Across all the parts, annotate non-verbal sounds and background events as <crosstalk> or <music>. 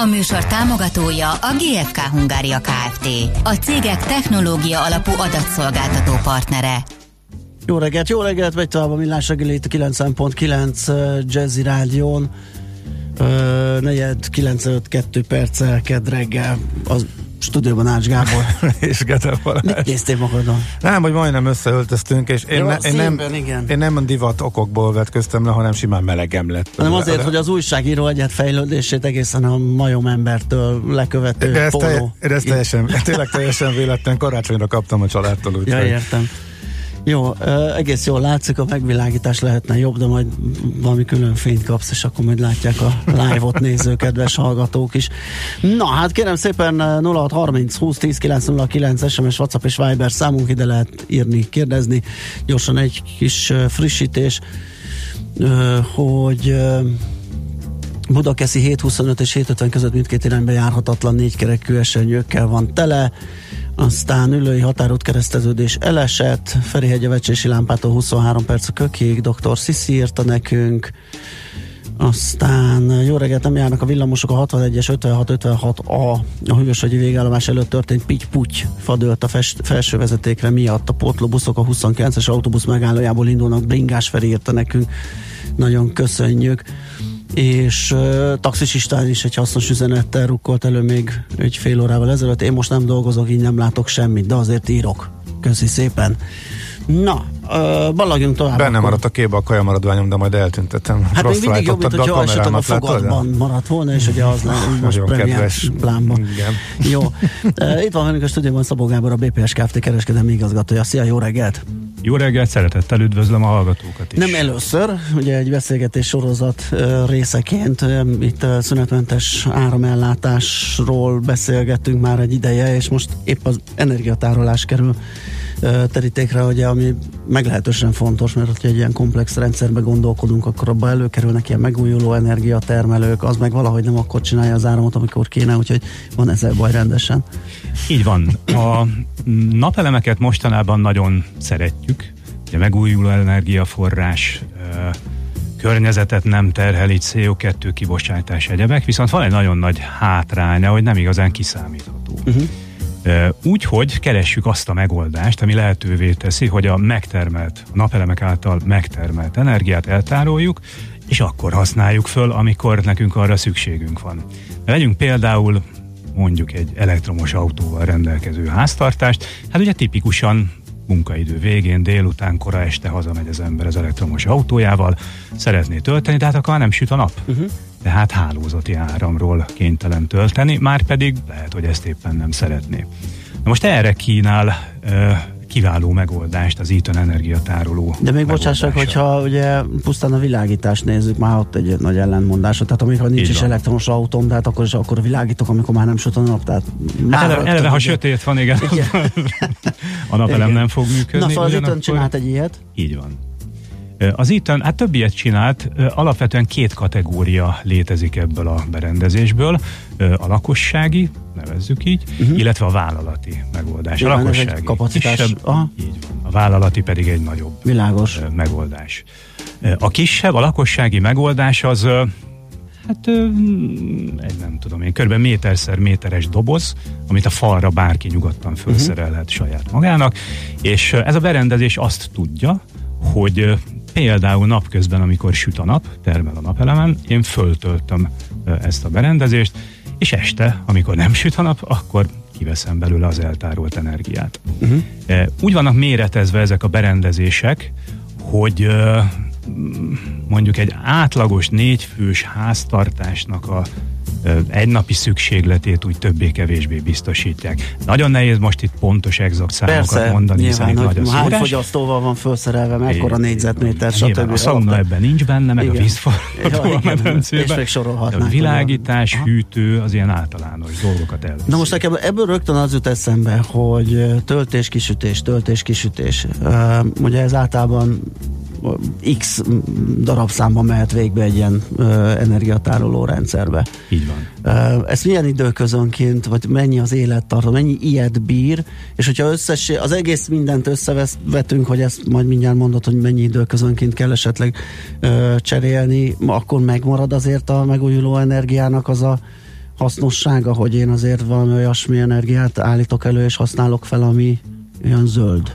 A műsor támogatója a GFK Hungária Kft. A cégek technológia alapú adatszolgáltató partnere. Jó reggelt, jó reggelt, megy tovább a Millás reggeli itt a 90.9 Jazzy Rádión. 95 perccel kedd. Az stúdióban Ács Gábor. <laughs> és Gede Mit néztél magadon? Nem, hogy majdnem összeöltöztünk, és én, Jó, ne, én, szépen, nem, igen. én nem divat okokból vetköztem le, hanem simán melegem lett. Hanem azért, De- hogy az újságíró egyet fejlődését egészen a majom embertől lekövető de ez, telje, de ez teljesen, tényleg teljesen véletlen, karácsonyra kaptam a családtól, úgyhogy Ja, értem. Jó, egész jól látszik, a megvilágítás lehetne jobb, de majd valami külön fényt kapsz, és akkor majd látják a live-ot néző kedves hallgatók is. Na, hát kérem szépen 0630 20 10 909 SMS, WhatsApp és Viber számunk ide lehet írni, kérdezni. Gyorsan egy kis frissítés, hogy Budakeszi 725 és 750 között mindkét irányba járhatatlan négykerekű esernyőkkel van tele, aztán ülői határút kereszteződés elesett, Ferihegye Vecsési lámpától 23 perc a kökig, dr. Sisi írta nekünk, aztán jó reggelt nem járnak a villamosok, a 61-es 56-56A a. Hűvösvegyi végállomás előtt történt pitty-puty fadölt a fest, felső vezetékre miatt. A pótlóbuszok a 29-es autóbusz megállójából indulnak, Bringás Feri írta nekünk, nagyon köszönjük és uh, taxis István is egy hasznos üzenettel rukkolt elő még egy fél órával ezelőtt. Én most nem dolgozok, így nem látok semmit, de azért írok. Köszi szépen. Na, uh, ballagjunk tovább. Benne akkor. maradt a képbe a kajamaradványom, de majd eltüntetem. Hát Rossz még mindig jobb, mint hogyha a kamerámat, láttad? fogadban maradt volna, és ugye az lenne úgy most kedves. plánban. Igen. Jó. Uh, itt van velünk a stúdióban Szabó Gábor, a BPS Kft. kereskedelmi igazgatója. Szia, jó reggelt! Jó reggelt, szeretettel üdvözlöm a hallgatókat is. Nem először, ugye egy beszélgetés sorozat részeként itt ö, szünetmentes áramellátásról beszélgettünk már egy ideje, és most épp az energiatárolás kerül terítékre, ugye, ami meglehetősen fontos, mert hogyha egy ilyen komplex rendszerbe gondolkodunk, akkor abba előkerülnek ilyen megújuló energiatermelők, az meg valahogy nem akkor csinálja az áramot, amikor kéne, úgyhogy van ezzel baj rendesen. Így van. A napelemeket mostanában nagyon szeretjük. Ugye megújuló energiaforrás, környezetet nem terhel, így CO2 kibocsátás egyebek, viszont van egy nagyon nagy hátránya, hogy nem igazán kiszámítható. Uh-huh. Úgyhogy keressük azt a megoldást, ami lehetővé teszi, hogy a megtermelt, a napelemek által megtermelt energiát eltároljuk, és akkor használjuk föl, amikor nekünk arra szükségünk van. Vegyünk például mondjuk egy elektromos autóval rendelkező háztartást, hát ugye tipikusan munkaidő végén, délután, kora este hazamegy az ember az elektromos autójával, szeretné tölteni, de hát akkor már nem süt a nap. Uh-huh. Tehát hálózati áramról kénytelen tölteni, már pedig lehet, hogy ezt éppen nem szeretné. Na most erre kínál kiváló megoldást az Eaton energiatároló. De még bocsássak, hogyha ugye pusztán a világítást nézzük, már ott egy nagy ellentmondás. Tehát amikor nincs Így is van. elektromos autóm, tehát akkor is akkor világítok, amikor már nem süt a nap. Tehát már Hát eleve, rögtön eleve, ha ugye- sötét van, igen, Igen. <laughs> a napelem nem fog működni. Na, szóval az Eaton csinált egy ilyet. Így van. Az Eaton, hát több ilyet csinált, alapvetően két kategória létezik ebből a berendezésből, a lakossági, nevezzük így, uh-huh. illetve a vállalati megoldás. Nyilván a egy lakossági kapacitás. kisebb, Aha. így van. A vállalati pedig egy nagyobb Világos. megoldás. A kisebb, a lakossági megoldás az hát egy nem tudom én, kb. méterszer méteres doboz, amit a falra bárki nyugodtan felszerelhet saját magának, és ez a berendezés azt tudja, hogy például napközben, amikor süt a nap, termel a napelemen, én föltöltöm ezt a berendezést, és este, amikor nem süt a nap, akkor kiveszem belőle az eltárolt energiát. Uh-huh. Úgy vannak méretezve ezek a berendezések, hogy mondjuk egy átlagos négyfős háztartásnak a egynapi szükségletét úgy többé-kevésbé biztosítják. Nagyon nehéz most itt pontos, exakt számokat Persze, mondani, hiszen itt nagy a hány szórás. fogyasztóval van felszerelve, mekkora négyzetméter, stb. A szauna ebben nincs benne, meg Igen. a vízforgató a medencében. a világítás, Aha. hűtő, az ilyen általános dolgokat el. Na most nekem ebből rögtön az jut eszembe, hogy töltés-kisütés, töltés-kisütés. Ö, Ugye ez általában x darabszámban mehet végbe egy ilyen ö, energiatároló rendszerbe. Így van. Ö, Ez milyen időközönként, vagy mennyi az élettartam, mennyi ilyet bír, és hogyha összes, az egész mindent összevetünk, hogy ezt majd mindjárt mondod, hogy mennyi időközönként kell esetleg ö, cserélni, akkor megmarad azért a megújuló energiának az a hasznossága, hogy én azért valami olyasmi energiát állítok elő és használok fel, ami olyan zöld.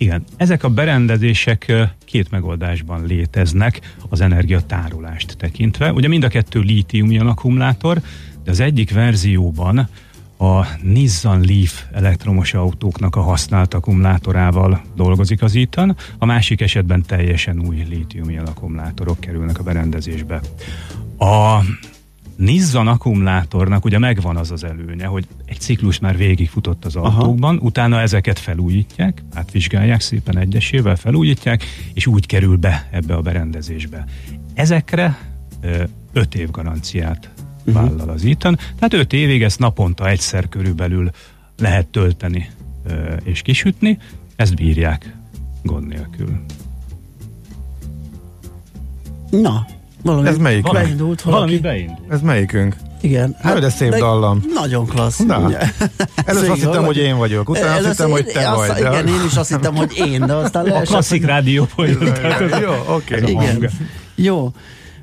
Igen, ezek a berendezések két megoldásban léteznek az energiatárolást tekintve. Ugye mind a kettő lítium akkumulátor, de az egyik verzióban a Nissan Leaf elektromos autóknak a használt akkumulátorával dolgozik az Eaton, a másik esetben teljesen új lítium akkumulátorok kerülnek a berendezésbe. A Nissan akkumulátornak ugye megvan az az előnye, hogy egy ciklus már végigfutott az Aha. autókban, utána ezeket felújítják, átvizsgálják szépen egyesével, felújítják, és úgy kerül be ebbe a berendezésbe. Ezekre 5 év garanciát Mhm. vállal az Eaton, tehát 5 évig ezt naponta egyszer körülbelül lehet tölteni és kisütni, ezt bírják gond nélkül. Na, valami Ez melyik? beindult valaki. Valami beindul. Ez melyikünk? Igen. Hát, de szép dallam. Nagyon klassz. Na. Ugye? Először azt hittem, hogy én vagyok, utána azt hittem, hogy én- te vagy. de- Igen, én is azt hittem, hogy én, de aztán A klasszik rádió. Jó, oké. Hang. Jó.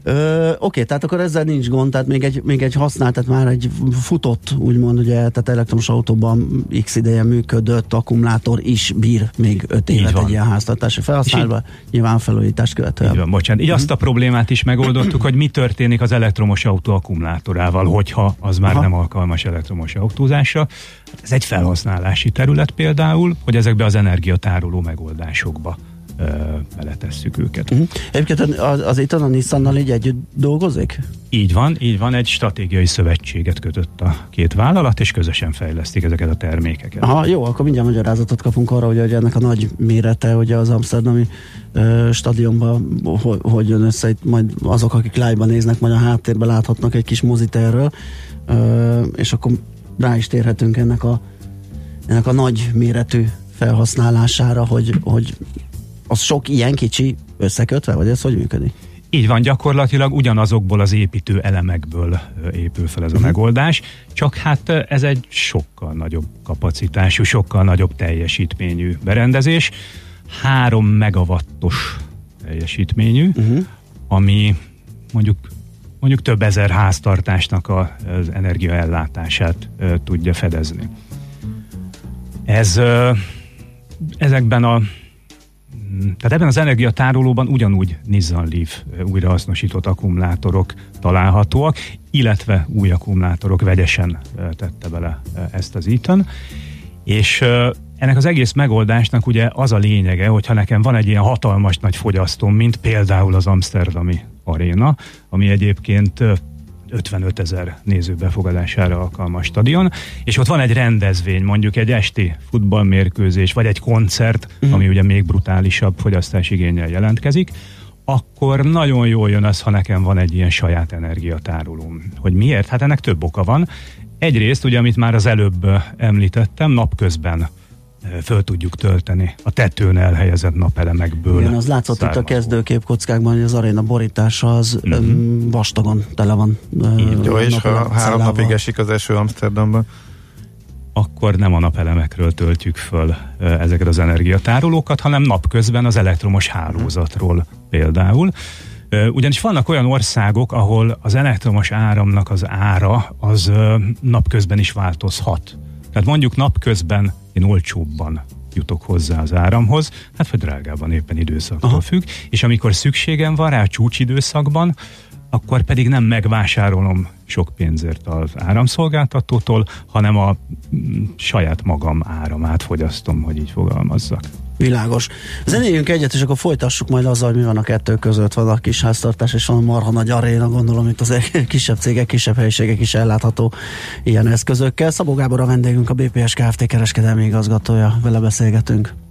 Ö, oké, tehát akkor ezzel nincs gond, tehát még egy, még egy használt, tehát már egy futott, úgymond ugye, tehát elektromos autóban x ideje működött akkumulátor is bír még 5 Így évet van. egy ilyen háztartási felhasználva, nyilván felújítást követően. Így van, bocsánat. Így azt a problémát is megoldottuk, hogy mi történik az elektromos autó akkumulátorával, hogyha az már Aha. nem alkalmas elektromos autózásra. Hát ez egy felhasználási terület például, hogy ezekbe az energiatároló megoldásokba beletesszük őket. Uh-huh. Egyébként az, itt a Nissannal így együtt dolgozik? Így van, így van, egy stratégiai szövetséget kötött a két vállalat, és közösen fejlesztik ezeket a termékeket. Aha, jó, akkor mindjárt magyarázatot kapunk arra, hogy, hogy ennek a nagy mérete, ugye az Amsterdami ö, stadionban, hogy, hogy jön össze, itt majd azok, akik live-ban néznek, majd a háttérben láthatnak egy kis mozit erről, ö, és akkor rá is térhetünk ennek a, ennek a nagy méretű felhasználására, hogy, hogy az sok ilyen kicsi összekötve, vagy ez hogy működik? Így van, gyakorlatilag ugyanazokból az építő elemekből épül fel ez a megoldás, csak hát ez egy sokkal nagyobb kapacitású, sokkal nagyobb teljesítményű berendezés, 3 megawattos teljesítményű, Uh-huh. ami mondjuk mondjuk több ezer háztartásnak az energiaellátását tudja fedezni. Ez ezekben a tehát ebben az energiatárolóban ugyanúgy Nissan Leaf újrahasznosított akkumulátorok találhatóak, illetve új akkumulátorok vegyesen tette bele ezt az Eaton, és ennek az egész megoldásnak ugye az a lényege, hogyha nekem van egy ilyen hatalmas nagy fogyasztóm, mint például az Amsterdami Aréna, ami egyébként 55 ezer néző befogadására alkalmas stadion, és ott van egy rendezvény, mondjuk egy esti futballmérkőzés, vagy egy koncert, uh-huh. ami ugye még brutálisabb fogyasztásigényel jelentkezik, akkor nagyon jól jön az, ha nekem van egy ilyen saját energiatárolóm. Hogy miért? Hát ennek több oka van. Egyrészt, ugye, amit már az előbb említettem, napközben föl tudjuk tölteni a tetőn elhelyezett napelemekből. Igen, az látszott itt a származó. kezdőképkockákban, hogy az aréna borítása az Mhm. uh-huh. vastagon tele van. ö, Jó, és ha három napig esik az eső Amsterdamban, akkor nem a napelemekről töltjük föl ezeket az energiatárolókat, hanem napközben az elektromos hálózatról például. Ugyanis vannak olyan országok, ahol az elektromos áramnak az ára az napközben is változhat. Tehát mondjuk napközben én olcsóbban jutok hozzá az áramhoz, hát vagy drágában éppen időszaktól Aha. függ, és amikor szükségem van rá csúcsidőszakban, akkor pedig nem megvásárolom sok pénzért az áramszolgáltatótól, hanem a mm, saját magam áramát fogyasztom, hogy így fogalmazzak. Világos. Zenéljünk egyet, és akkor folytassuk majd azzal, hogy mi van a kettő között. Van a kis háztartás, és van a marha nagy aréna, gondolom, itt az <laughs> kisebb cégek, kisebb helyiségek is ellátható ilyen eszközökkel. Szabó Gábor a vendégünk, a BPS Kft. kereskedelmi igazgatója. Vele beszélgetünk.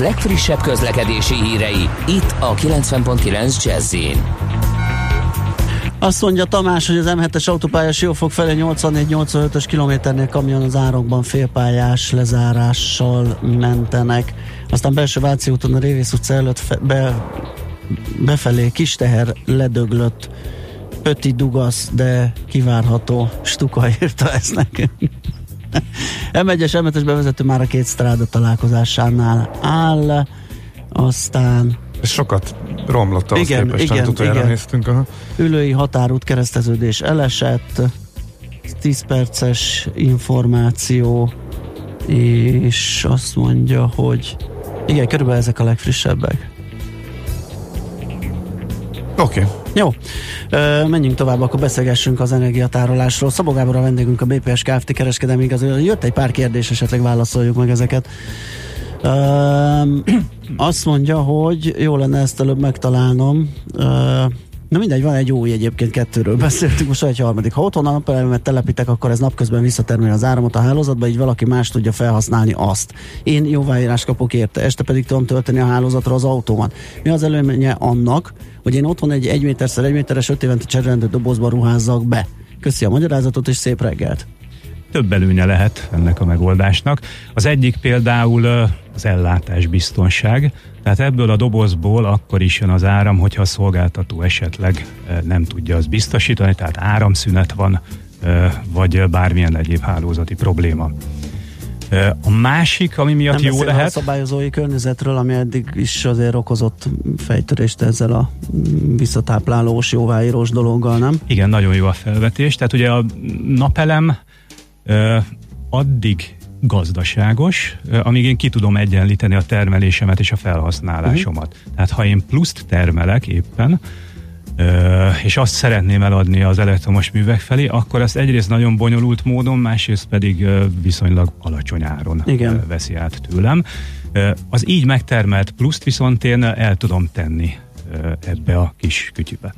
Budapest legfrissebb közlekedési hírei, itt a 90.9 jazz azt mondja Tamás, hogy az M7-es autópályás jófok felé 84-85-ös kilométernél kamion az árokban félpályás lezárással mentenek. Aztán belső Váci úton a Révész utca előtt fe, be, befelé kis teher ledöglött Pöti Dugasz, de kivárható Stuka írta ezt nekünk. M1-es, M7-es bevezető már a két stráda találkozásánál áll, aztán sokat Romlott ahhoz Igen, képest, igen, amit igen. néztünk. Aha. Ülői határút kereszteződés elesett, 10 perces információ, és azt mondja, hogy igen, körülbelül ezek a legfrissebbek. Oké. Okay. Jó, Ö, menjünk tovább, akkor beszélgessünk az energiatárolásról. Szabó Gábor a vendégünk a BPS Kft. kereskedelmi igazoló. Jött egy pár kérdés, esetleg válaszoljuk meg ezeket. Ö, <clears throat> azt mondja, hogy jó lenne ezt előbb megtalálnom. Ö, Na mindegy, van egy új egyébként, kettőről beszéltünk, most egy harmadik. Ha otthon a napelemet telepítek, akkor ez napközben visszatermeli az áramot a hálózatba, így valaki más tudja felhasználni azt. Én jóváírást kapok érte, este pedig tudom tölteni a hálózatra az autómat. Mi az előnye annak, hogy én otthon egy 1 méterszer 1 méteres 5 évente cserélendő dobozba ruházzak be? Köszi a magyarázatot, és szép reggelt! több előnye lehet ennek a megoldásnak. Az egyik például az ellátás biztonság, tehát ebből a dobozból akkor is jön az áram, hogyha a szolgáltató esetleg nem tudja azt biztosítani, tehát áramszünet van, vagy bármilyen egyéb hálózati probléma. A másik, ami miatt Nem jó lehet... a szabályozói környezetről, ami eddig is azért okozott fejtörést ezzel a visszatáplálós, jóváírós dologgal, nem? Igen, nagyon jó a felvetés. Tehát ugye a napelem addig gazdaságos, amíg én ki tudom egyenlíteni a termelésemet és a felhasználásomat. Uh-huh. Tehát ha én pluszt termelek éppen, és azt szeretném eladni az elektromos művek felé, akkor azt egyrészt nagyon bonyolult módon, másrészt pedig viszonylag alacsony áron Igen. veszi át tőlem. Az így megtermelt pluszt viszont én el tudom tenni ebbe a kis kütyübe.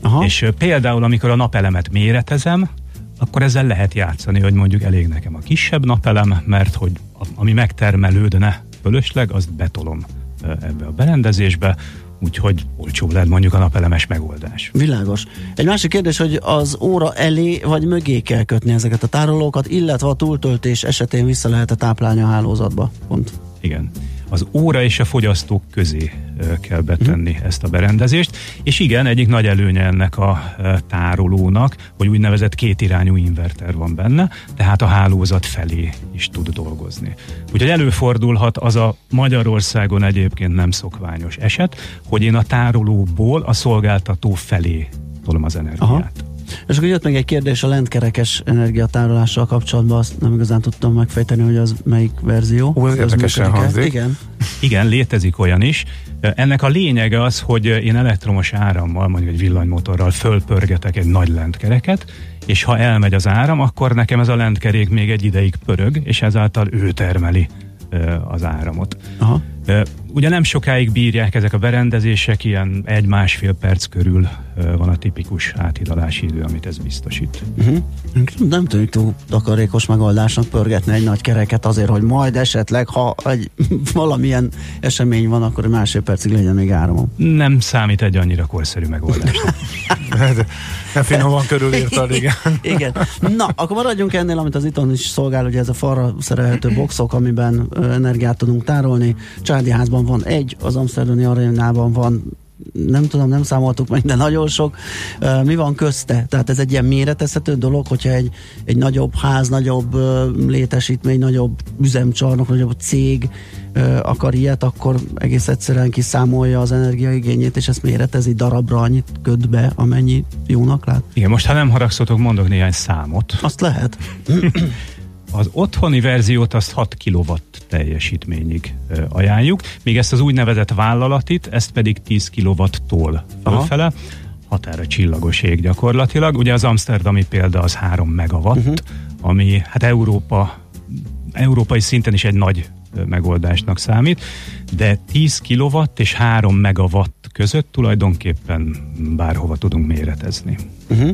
Aha. És például, amikor a napelemet méretezem, akkor ezzel lehet játszani, hogy mondjuk elég nekem a kisebb napelem, mert hogy ami megtermelődne fölösleg, azt betolom ebbe a berendezésbe, úgyhogy olcsóbb lehet mondjuk a napelemes megoldás. Világos. Egy másik kérdés, hogy az óra elé vagy mögé kell kötni ezeket a tárolókat, illetve a túltöltés esetén vissza lehet táplálni a hálózatba. Pont. Igen. Az óra és a fogyasztók közé kell betenni uh-huh. ezt a berendezést, és igen, egyik nagy előnye ennek a tárolónak, hogy úgynevezett kétirányú inverter van benne, tehát a hálózat felé is tud dolgozni. Úgyhogy előfordulhat az a Magyarországon egyébként nem szokványos eset, hogy én a tárolóból a szolgáltató felé tolom az energiát. Aha. És akkor jött még egy kérdés a lentkerekes energiatárolással kapcsolatban, azt nem igazán tudtam megfejteni, hogy az melyik verzió. Ó, ez érdekesen hangzik. Igen. Igen, létezik olyan is. Ennek a lényege az, hogy én elektromos árammal, mondjuk egy villanymotorral fölpörgetek egy nagy lentkereket, és ha elmegy az áram, akkor nekem ez a lentkerék még egy ideig pörög, és ezáltal ő termeli az áramot. Aha. Ugye nem sokáig bírják ezek a berendezések, ilyen egy-másfél perc körül van a tipikus áthidalási idő, amit ez biztosít. Uh-huh. Nem tűnik túl takarékos megoldásnak pörgetni egy nagy kereket azért, hogy majd esetleg, ha egy, <laughs> valamilyen esemény van, akkor másfél percig legyen még áramom. Nem számít egy annyira korszerű megoldásnak. <laughs> De, de finoman körülírtad, <laughs> igen. Igen. Na, akkor maradjunk ennél, amit az iton is szolgál, ugye ez a falra szerelhető boxok, amiben energiát tudunk tárolni. Családi házban van egy, az Amsterdami arénában van nem tudom, nem számoltuk meg, de nagyon sok. Mi van közte? Tehát ez egy ilyen méretezhető dolog, hogyha egy, egy nagyobb ház, nagyobb létesítmény, nagyobb üzemcsarnok, nagyobb cég akar ilyet, akkor egész egyszerűen kiszámolja az energiaigényét, és ezt méretezi darabra, annyit köt be, amennyi jónak lát. Igen, most ha nem haragszotok, mondok néhány számot. Azt lehet. <clears throat> Az otthoni verziót azt 6 kW teljesítményig ajánljuk, míg ezt az úgynevezett vállalatit, ezt pedig 10 kW-tól fölfele, határa csillagos ég gyakorlatilag. Ugye az amsterdami példa az 3 megawatt, uh-huh. ami hát Európa, európai szinten is egy nagy megoldásnak számít, de 10 kW és 3 megawatt között tulajdonképpen bárhova tudunk méretezni. Uh-huh.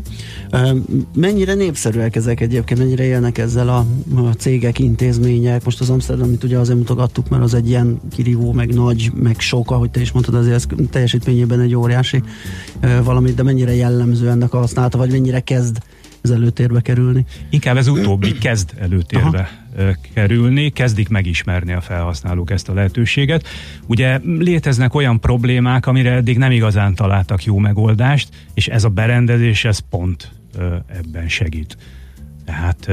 Uh, mennyire népszerűek ezek egyébként, mennyire élnek ezzel a, a cégek, intézmények? Most az Amsterdamit ugye azért mutogattuk, mert az egy ilyen kirívó, meg nagy, meg sok, ahogy te is mondtad, azért ez teljesítményében egy óriási uh, valamit, de mennyire jellemző ennek a használata, vagy mennyire kezd ez előtérbe kerülni? Inkább ez utóbbi kezd előtérbe Aha. Kerülni, kezdik megismerni a felhasználók ezt a lehetőséget. Ugye léteznek olyan problémák, amire eddig nem igazán találtak jó megoldást, és ez a berendezés, ez pont ebben segít. Tehát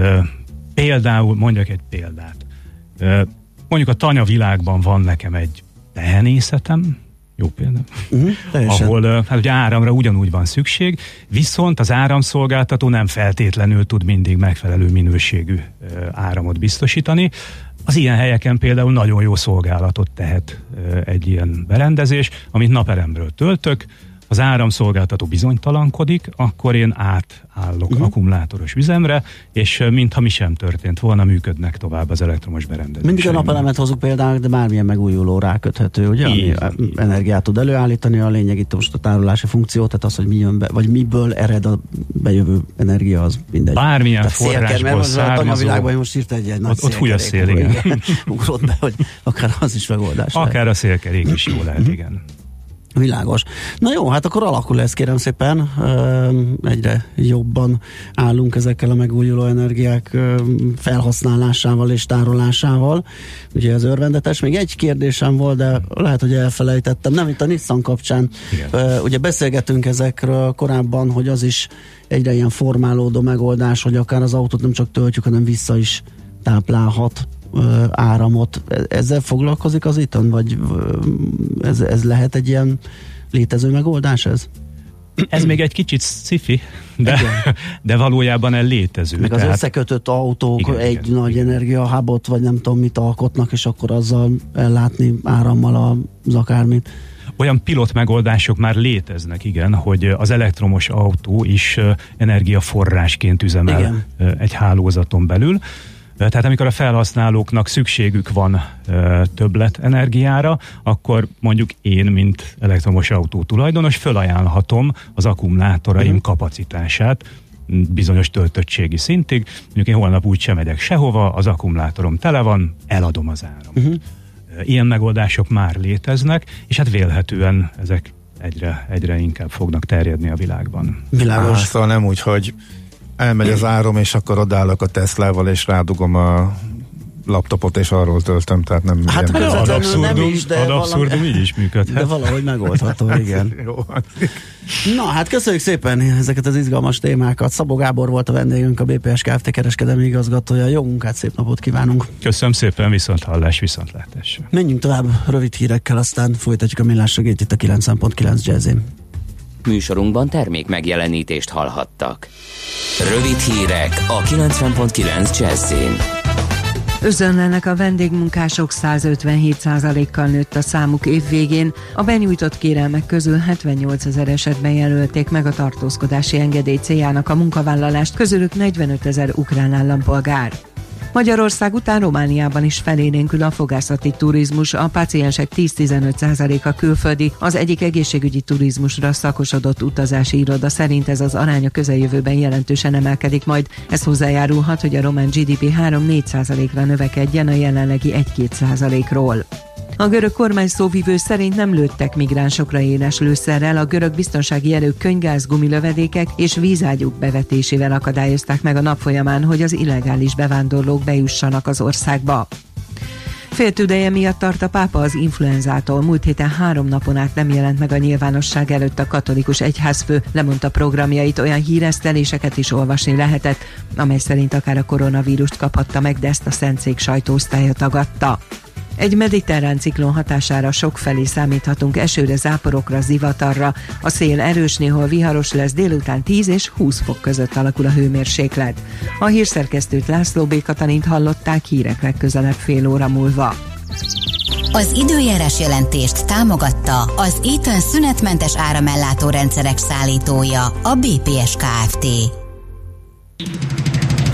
például, mondjak egy példát. Mondjuk a tanya világban van nekem egy tehenészetem, jó példa, uh-huh, ahol hát ugye áramra ugyanúgy van szükség, viszont az áramszolgáltató nem feltétlenül tud mindig megfelelő minőségű áramot biztosítani. Az ilyen helyeken például nagyon jó szolgálatot tehet egy ilyen berendezés, amit naperemről töltök, az áramszolgáltató bizonytalankodik, akkor én átállok uh-huh. akkumulátoros üzemre, és mintha mi sem történt volna, működnek tovább az elektromos berendezések. Mindig a napelemet hozunk például, de bármilyen megújuló ráköthető, ugye? Ami így. energiát tud előállítani, a lényeg itt most a tárolási funkció, tehát az, hogy mi jön be, vagy miből ered a bejövő energia, az mindegy. Bármilyen tehát forrásból származó. A világban most írt egy, egy nagy ott, ott fúj a szél, igen. igen. <laughs> Ugrott be, hogy akár az is megoldás. Akár lehet. a szélkerék is jó lehet, igen. Világos. Na jó, hát akkor alakul ez kérem szépen. Egyre jobban állunk ezekkel a megújuló energiák felhasználásával és tárolásával. Ugye ez örvendetes. Még egy kérdésem volt, de lehet, hogy elfelejtettem. Nem itt a Nissan kapcsán. Igen. Ugye beszélgetünk ezekről korábban, hogy az is egyre ilyen formálódó megoldás, hogy akár az autót nem csak töltjük, hanem vissza is táplálhat áramot. Ezzel foglalkozik az iton, vagy ez, ez lehet egy ilyen létező megoldás ez? Ez még egy kicsit sci de, de valójában el létező. Meg az tehát... összekötött autók igen, egy igen, nagy igen. energiahábot, vagy nem tudom mit alkotnak, és akkor azzal ellátni árammal az akármit. Olyan pilot megoldások már léteznek, igen, hogy az elektromos autó is energiaforrásként üzemel igen. egy hálózaton belül. Tehát amikor a felhasználóknak szükségük van többlet energiára, akkor mondjuk én, mint elektromos autó tulajdonos, fölajánlhatom az akkumulátoraim uh-huh. kapacitását bizonyos töltöttségi szintig. Mondjuk én holnap úgy sem megyek sehova, az akkumulátorom tele van, eladom az áram. Uh-huh. Ilyen megoldások már léteznek, és hát vélhetően ezek egyre, egyre inkább fognak terjedni a világban. Világos. Ah, szóval nem úgy, hogy elmegy az árom, és akkor odállok a Teslával, és rádugom a laptopot, és arról töltöm, tehát nem hát ilyen ad abszurdum, nem is, de ad abszurdum valami, így is működhet. De valahogy megoldható, <laughs> igen. Jó, Na, hát köszönjük szépen ezeket az izgalmas témákat. Szabó Gábor volt a vendégünk, a BPS Kft. kereskedelmi igazgatója. Jó munkát, szép napot kívánunk! Köszönöm szépen, viszont hallás, viszont látás. Menjünk tovább rövid hírekkel, aztán folytatjuk a millás itt a 9.9 jazzin. Műsorunkban termék megjelenítést hallhattak. Rövid hírek a 90.9 Jazzin. Özönlenek a vendégmunkások 157%-kal nőtt a számuk év végén. A benyújtott kérelmek közül 78 ezer esetben jelölték meg a tartózkodási engedély céljának a munkavállalást, közülük 45 ezer ukrán állampolgár. Magyarország után Romániában is felénénkül a fogászati turizmus, a páciensek 10-15%-a külföldi, az egyik egészségügyi turizmusra szakosodott utazási iroda szerint ez az arány a közeljövőben jelentősen emelkedik majd. Ez hozzájárulhat, hogy a román GDP 3-4%-ra növekedjen a jelenlegi 1-2%-ról. A görög kormány szóvivő szerint nem lőttek migránsokra éles lőszerrel, a görög biztonsági erők könygáz gumilövedékek és vízágyúk bevetésével akadályozták meg a nap folyamán, hogy az illegális bevándorlók bejussanak az országba. Féltüdeje miatt tart a pápa az influenzától. Múlt héten három napon át nem jelent meg a nyilvánosság előtt a katolikus egyházfő, lemondta programjait, olyan híreszteléseket is olvasni lehetett, amely szerint akár a koronavírust kaphatta meg, de ezt a szentszék sajtóosztálya tagadta. Egy mediterrán ciklon hatására sokfelé számíthatunk esőre, záporokra, zivatarra. A szél erős, néhol viharos lesz, délután 10 és 20 fok között alakul a hőmérséklet. A hírszerkesztőt László B. Katalint hallották hírek legközelebb fél óra múlva. Az időjárás jelentést támogatta az Eaton szünetmentes áramellátó rendszerek szállítója, a BPS Kft.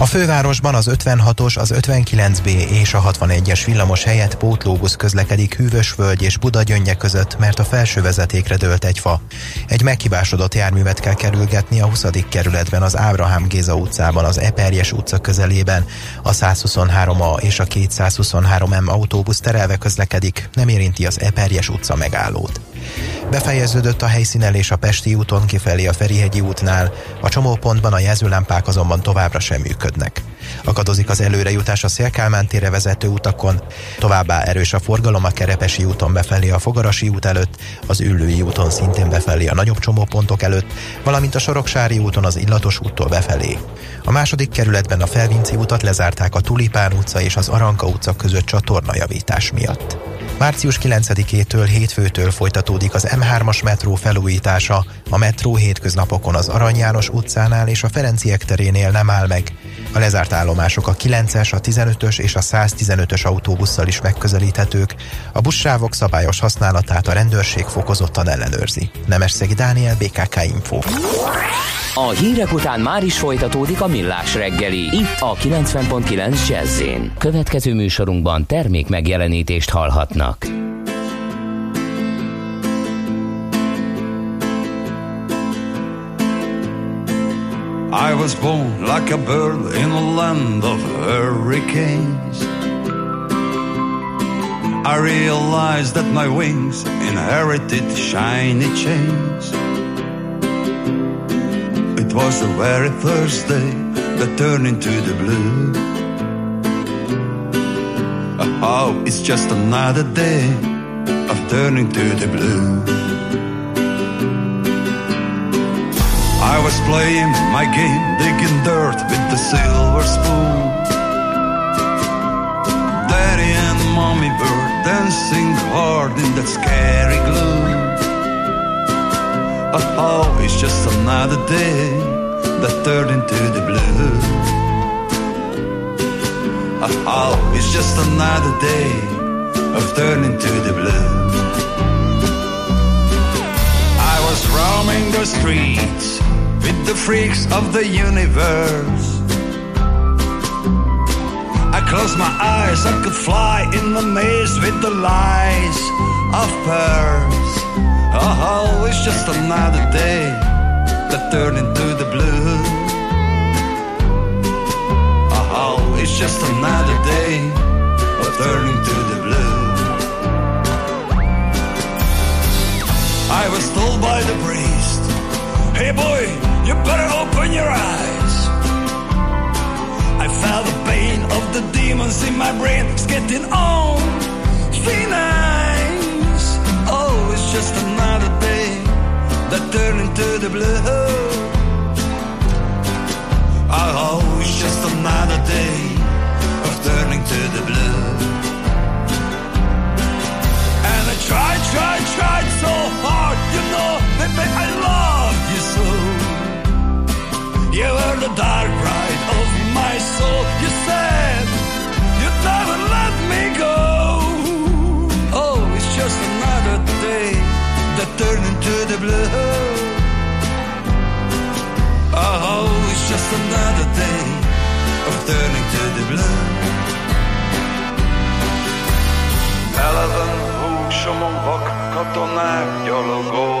a fővárosban az 56-os, az 59B és a 61-es villamos helyett pótlóbusz közlekedik Hűvösvölgy és Budagyöngye között, mert a felső vezetékre dőlt egy fa. Egy meghibásodott járművet kell kerülgetni a 20. kerületben az Ábrahám Géza utcában, az Eperjes utca közelében. A 123A és a 223M autóbusz terelve közlekedik, nem érinti az Eperjes utca megállót. Befejeződött a helyszínelés a Pesti úton kifelé a Ferihegyi útnál, a csomópontban a jelzőlámpák azonban továbbra sem működnek. Akadozik az előrejutás a Szélkálmán tére vezető utakon, továbbá erős a forgalom a Kerepesi úton befelé a Fogarasi út előtt, az Üllői úton szintén befelé a nagyobb csomópontok előtt, valamint a Soroksári úton az Illatos úttól befelé. A második kerületben a Felvinci utat lezárták a Tulipán utca és az Aranka utca között csatornajavítás miatt. Március 9-től hétfőtől folytatódik az M3-as metró felújítása. A metró hétköznapokon az Arany János utcánál és a Ferenciek terénél nem áll meg. A lezárt állomások a 9-es, a 15-ös és a 115-ös autóbusszal is megközelíthetők. A buszsávok szabályos használatát a rendőrség fokozottan ellenőrzi. Nemesszegi Dániel, BKK Info. A hírek után már is folytatódik a millás reggeli, itt a 90.9 jazz Következő műsorunkban termék megjelenítést hallhatnak. I was born like a bird in a land of hurricanes. I realized that my wings inherited shiny chains. It was the very first day that turned into the blue. Oh, it's just another day of turning to the blue. I was playing my game, digging dirt with the silver spoon. Daddy and mommy were dancing hard in that scary gloom. Oh, it's just another day that turned into the blue. Oh, it's just another day of turning to the blue. I was roaming the streets with the freaks of the universe. I closed my eyes, I could fly in the maze with the lies of pearls. Oh, it's just another day that turned into the blue. Oh, it's just another day of turning to the blue. I was told by the priest, hey boy, you better open your eyes. I felt the pain of the demons in my brain, it's getting on. Phoenix. Oh, it's just another day that turned into the blue. Oh, it's just another day of turning to the blue. And I tried, tried, tried so hard, you know, baby, I loved you so. You were the dark ride of my soul. You said you'd never let me go. Oh, it's just another day that turned into the blue. Oh, it's just another day of turning to the blue. Eleven húsomon vak katonák gyalogolnak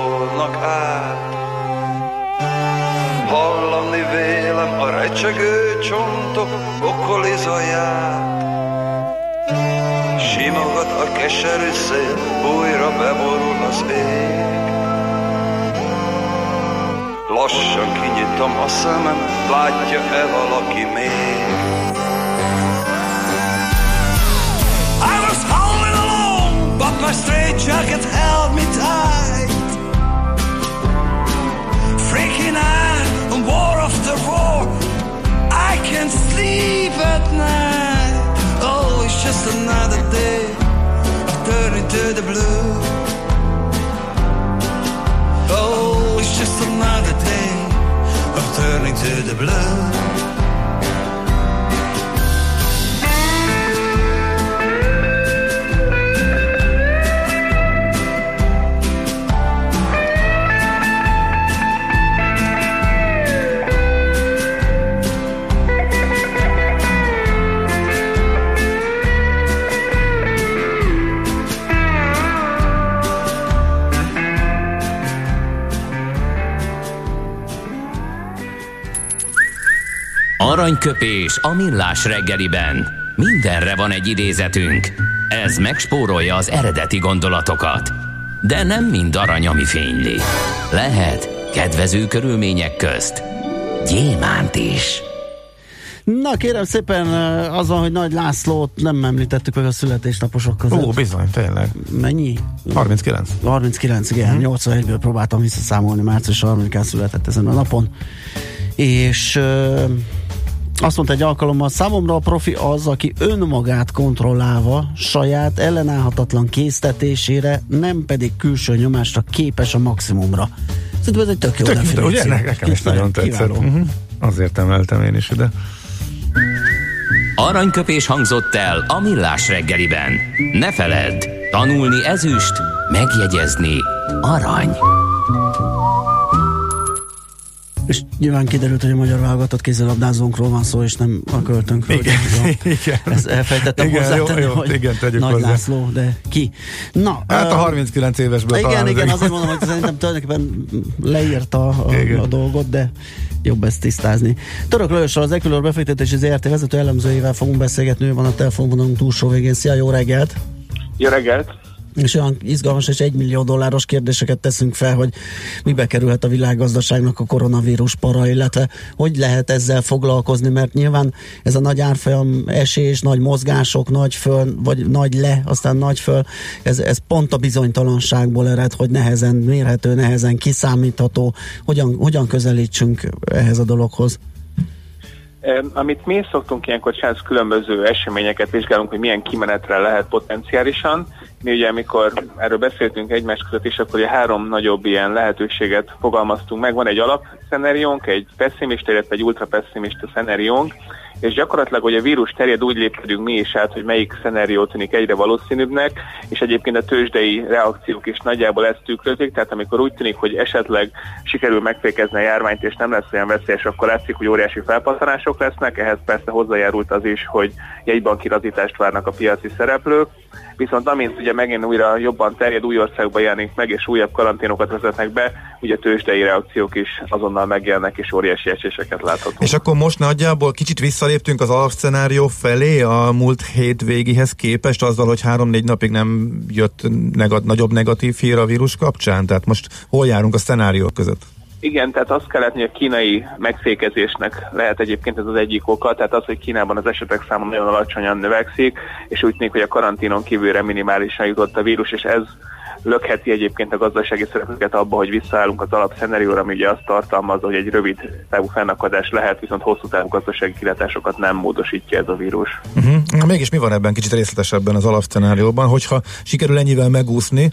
recsegő csontok okolizaját. Simogat a keserű szél, újra beborul az ég. Lassan kinyitom a szemem, látja-e valaki még? I was howling alone, but my straitjacket held me tight. Can't sleep at night. Oh, it's just another day of turning to the blue. Oh, it's just another day of turning to the blue. Aranyköpés a millás reggeliben. Mindenre van egy idézetünk. Ez megspórolja az eredeti gondolatokat. de nem mind arany, ami fényli. Lehet kedvező körülmények közt gyémánt is. Na kérem szépen, az van, hogy Nagy Lászlót nem említettük meg a születésnaposok között. Ó, bizony, tényleg. Mennyi? 39. 39, igen. Mm. 81-ből próbáltam visszaszámolni, március 30-án született ezen a napon. És ö, azt mondta egy alkalommal, számomra a profi az, aki önmagát kontrollálva, saját ellenállhatatlan késztetésére, nem pedig külső nyomásra képes a maximumra. Szerintem ez egy tök jó Tök, definíció. ugye, nekem is nagyon tetszett. Uh-huh. Azért emeltem én is ide. Aranyköpés hangzott el a millás reggeliben. Ne feledd, tanulni ezüst, megjegyezni arany. És nyilván kiderült, hogy a magyar válogatott kézilabdázónkról van szó, és nem a költőnkről. Igen, Ugye, igen. <laughs> Ezt elfejtettem Igen, hozzátenni, jó, jó, hogy igen, tegyük Nagy hozzá. László, de ki? Na, Hát a ö, 39 évesből igen, talán igen, az azért mondom, hogy szerintem tulajdonképpen leírta a, Igen. a dolgot, de jobb ezt tisztázni. Török Lajosról az Equilor befektetési ZRT vezető elemzőjével fogunk beszélgetni, ő van a telefonvonalunk túlsó végén. Szia, jó reggelt! Jó reggelt! És olyan izgalmas és egymillió dolláros kérdéseket teszünk fel, hogy mibe kerülhet a világgazdaságnak a koronavírus para, illetve hogy lehet ezzel foglalkozni, mert nyilván ez a nagy árfolyam esés, nagy mozgások, nagy föl, vagy nagy le, aztán nagy föl, ez, ez pont a bizonytalanságból ered, hogy nehezen mérhető, nehezen kiszámítható, hogyan, hogyan közelítsünk ehhez a dologhoz. Amit mi szoktunk ilyenkor csinálni, különböző eseményeket vizsgálunk, hogy milyen kimenetre lehet potenciálisan. Mi ugye, amikor erről beszéltünk egymás között is, akkor ugye három nagyobb ilyen lehetőséget fogalmaztunk meg. Van egy alapszenáriónk, egy pessimista, illetve egy ultrapessimista szenáriónk, és gyakorlatilag, hogy a vírus terjed, úgy lépkedünk mi is át, hogy melyik szenárió tűnik egyre valószínűbbnek, és egyébként a tőzsdei reakciók is nagyjából ezt tükrözik, tehát amikor úgy tűnik, hogy esetleg sikerül megfékezni a járványt, és nem lesz olyan veszélyes, akkor látszik, hogy óriási felpattanások lesznek, ehhez persze hozzájárult az is, hogy jegybanki razítást várnak a piaci szereplők, viszont amint ugye megint újra jobban terjed, új országba jelenik meg, és újabb karanténokat vezetnek be, ugye tőzsdei reakciók is azonnal megjelennek, és óriási eséseket láthatunk. És akkor most nagyjából kicsit visszaléptünk az alapszenárió felé a múlt hét végéhez képest, azzal, hogy három-négy napig nem jött negat, nagyobb negatív hír a vírus kapcsán? Tehát most hol járunk a szenáriók között? Igen, tehát azt kell látni, hogy a kínai megfékezésnek lehet egyébként ez az egyik oka, tehát az, hogy Kínában az esetek száma nagyon alacsonyan növekszik, és úgy tűnik, hogy a karanténon kívülre minimálisan jutott a vírus, és ez lökheti egyébként a gazdasági szereplőket abba, hogy visszaállunk az alapszenárióra, ami ugye azt tartalmazza, hogy egy rövid távú fennakadás lehet, viszont hosszú távú gazdasági kilátásokat nem módosítja ez a vírus. Uh-huh. Mégis mi van ebben kicsit részletesebben az alapszenárióban, hogyha sikerül ennyivel megúszni,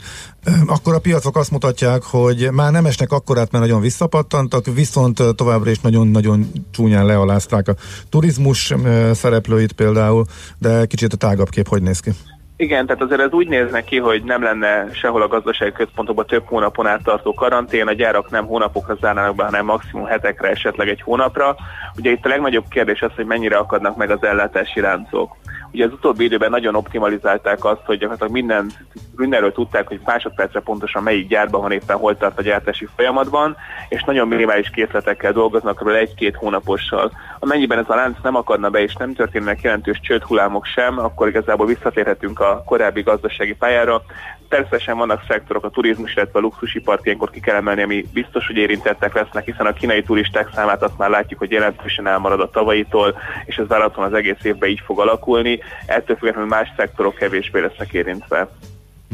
akkor a piacok azt mutatják, hogy már nem esnek akkorát, mert nagyon visszapattantak, viszont továbbra is nagyon-nagyon csúnyán lealázták a turizmus szereplőit például, de kicsit a tágabb kép hogy néz ki? Igen, tehát azért ez úgy néz neki, hogy nem lenne sehol a gazdasági központokban több hónapon át tartó karantén, a gyárak nem hónapokra zárnának be, hanem maximum hetekre, esetleg egy hónapra. Ugye itt a legnagyobb kérdés az, hogy mennyire akadnak meg az ellátási láncok. Ugye az utóbbi időben nagyon optimalizálták azt, hogy gyakorlatilag minden, mindenről tudták, hogy másodpercre pontosan melyik gyárban van éppen hol tart a gyártási folyamatban, és nagyon minimális készletekkel dolgoznak, kb. egy-két hónapossal. Amennyiben ez a lánc nem akadna be, és nem történnek jelentős csődhullámok sem, akkor igazából visszatérhetünk a korábbi gazdasági pályára. Természetesen vannak szektorok, a turizmus, illetve a luxusipart ilyenkor ki kell emelni, ami biztos, hogy érintettek lesznek, hiszen a kínai turisták számát azt már látjuk, hogy jelentősen elmarad a tavalyitól, és ez várhatóan az egész évben így fog alakulni. Ettől függetlenül más szektorok kevésbé lesznek érintve.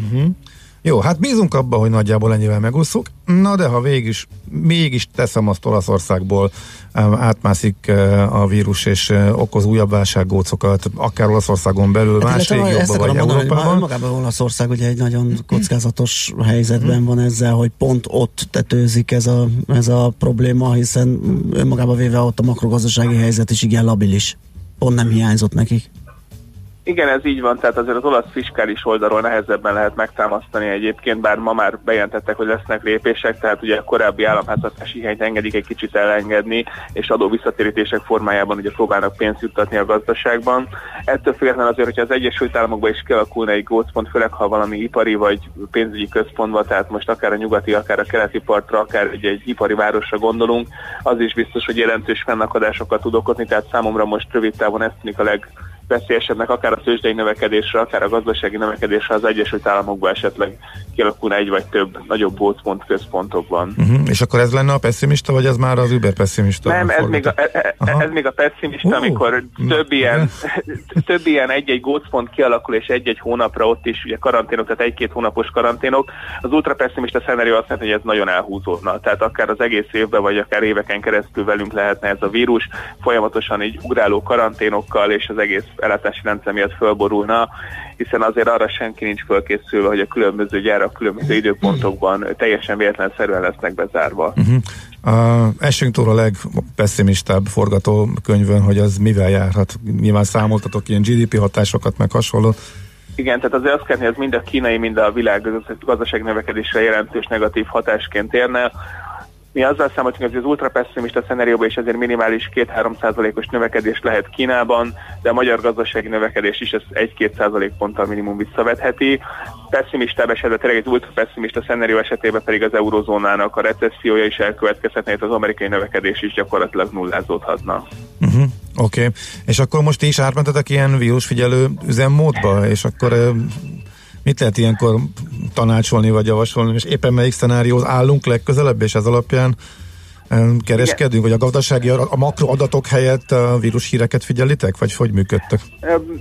Uh-huh. Jó, hát bízunk abba, hogy nagyjából ennyivel megúszuk. Na de ha végig mégis teszem azt Olaszországból átmászik a vírus és okoz újabb válsággócokat, akár Olaszországon belül, Hát más régióban vagy mondani, Európában. magában Olaszország ugye egy nagyon kockázatos helyzetben van ezzel, hogy pont ott tetőzik ez a, ez a probléma, hiszen önmagában véve ott a makrogazdasági helyzet is igen labilis. Pont nem hiányzott nekik. Igen, ez így van, tehát azért az olasz fiskális oldalról nehezebben lehet megtámasztani egyébként, bár ma már bejelentettek, hogy lesznek lépések, tehát ugye a korábbi államháztartási hiányt engedik egy kicsit elengedni, és adó visszatérítések formájában ugye próbálnak pénzt juttatni a gazdaságban. Ettől függetlenül azért, hogyha az Egyesült Államokban is kialakulna egy gócpont, főleg ha valami ipari vagy pénzügyi központban, tehát most akár a nyugati, akár a keleti partra, akár egy, egy ipari városra gondolunk, az is biztos, hogy jelentős fennakadásokat tud okozni, tehát számomra most rövid távon ez tűnik a leg veszélyesebbnek akár a tőzsdei növekedésre, akár a gazdasági növekedésre az Egyesült Államokban esetleg kialakulna egy vagy több nagyobb gócpont központokban. Uh-huh. És akkor ez lenne a pessimista, vagy ez már az über pessimista? Nem, ez még, a, e- e- ez még a pessimista, uh, amikor több ilyen, <laughs> több ilyen egy-egy gócpont kialakul, és egy-egy hónapra ott is ugye karanténok, tehát egy-két hónapos karanténok. Az ultra pessimista szenárió azt jelenti, hogy ez nagyon elhúzódna. Tehát akár az egész évben, vagy akár éveken keresztül velünk lehetne ez a vírus, folyamatosan így ugráló karanténokkal, és az egész ellátási rendszer miatt fölborulna, hiszen azért arra senki nincs fölkészülve, hogy a különböző gyárak különböző időpontokban teljesen véletlenszerűen lesznek bezárva. Uh-huh. Uh, esünk túl a legpesszimistább forgatókönyvön, hogy az mivel járhat. Nyilván számoltatok ilyen GDP hatásokat, meg hasonló. Igen, tehát azért azt kell, hogy ez mind a kínai, mind a világ gazdaság növekedésre jelentős negatív hatásként érne. Mi azzal számoltunk, hogy az ultra pessimista szenárióban is ezért minimális 2-3 százalékos növekedés lehet Kínában, de a magyar gazdasági növekedés is ezt 1-2 százalék ponttal minimum visszavetheti. Pessimistább esetben, tényleg egy ultra pessimista szenárió esetében pedig az eurozónának a recessziója is elkövetkezhetne, az amerikai növekedés is gyakorlatilag nullázódhatna. Uh-huh. Oké, okay. és akkor most ti is átmentetek ilyen vírusfigyelő üzemmódba, és akkor Mit lehet ilyenkor tanácsolni vagy javasolni, és éppen melyik szenárióhoz állunk legközelebb, és ez alapján kereskedünk, vagy a gazdasági, a makroadatok helyett a vírushíreket figyelitek, vagy hogy működtek?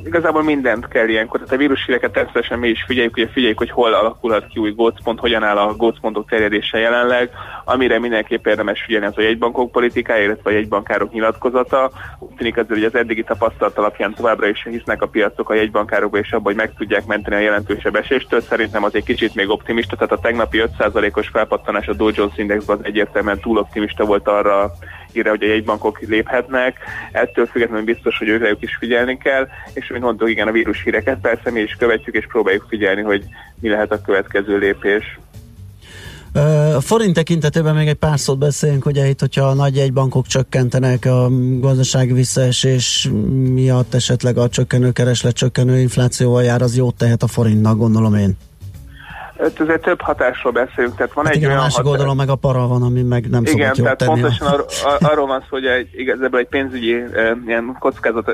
Igazából mindent kell ilyenkor, tehát a vírushíreket természetesen mi is figyeljük, ugye figyeljük, hogy hol alakulhat ki új gócpont, hogyan áll a gócpontok terjedése jelenleg, amire mindenképp érdemes figyelni az a jegybankok politikája, illetve a jegybankárok nyilatkozata. Úgy tűnik azért, hogy az eddigi tapasztalat alapján továbbra is hisznek a piacok a jegybankárokba, és abban, hogy meg tudják menteni a jelentősebb eséstől. Szerintem az egy kicsit még optimista, tehát a tegnapi 5%-os felpattanás a Dow Jones Indexben az egyértelműen túl optimista optimista volt arra írja, hogy a jegybankok léphetnek. Ettől függetlenül biztos, hogy ők is figyelni kell, és mint mondtuk, igen, a vírus híreket persze mi is követjük, és próbáljuk figyelni, hogy mi lehet a következő lépés. A forint tekintetében még egy pár szót beszéljünk, ugye itt, hogyha a nagy jegybankok csökkentenek a gazdasági visszaesés miatt esetleg a csökkenő kereslet, csökkenő inflációval jár, az jót tehet a forintnak, gondolom én. Hát ezért több hatásról beszélünk. Tehát van hát egy igen, olyan a másik oldalon meg a para van, ami meg nem Igen, tehát tenni pontosan ar- <laughs> arról van szó, hogy egy, igazából egy pénzügyi e, ilyen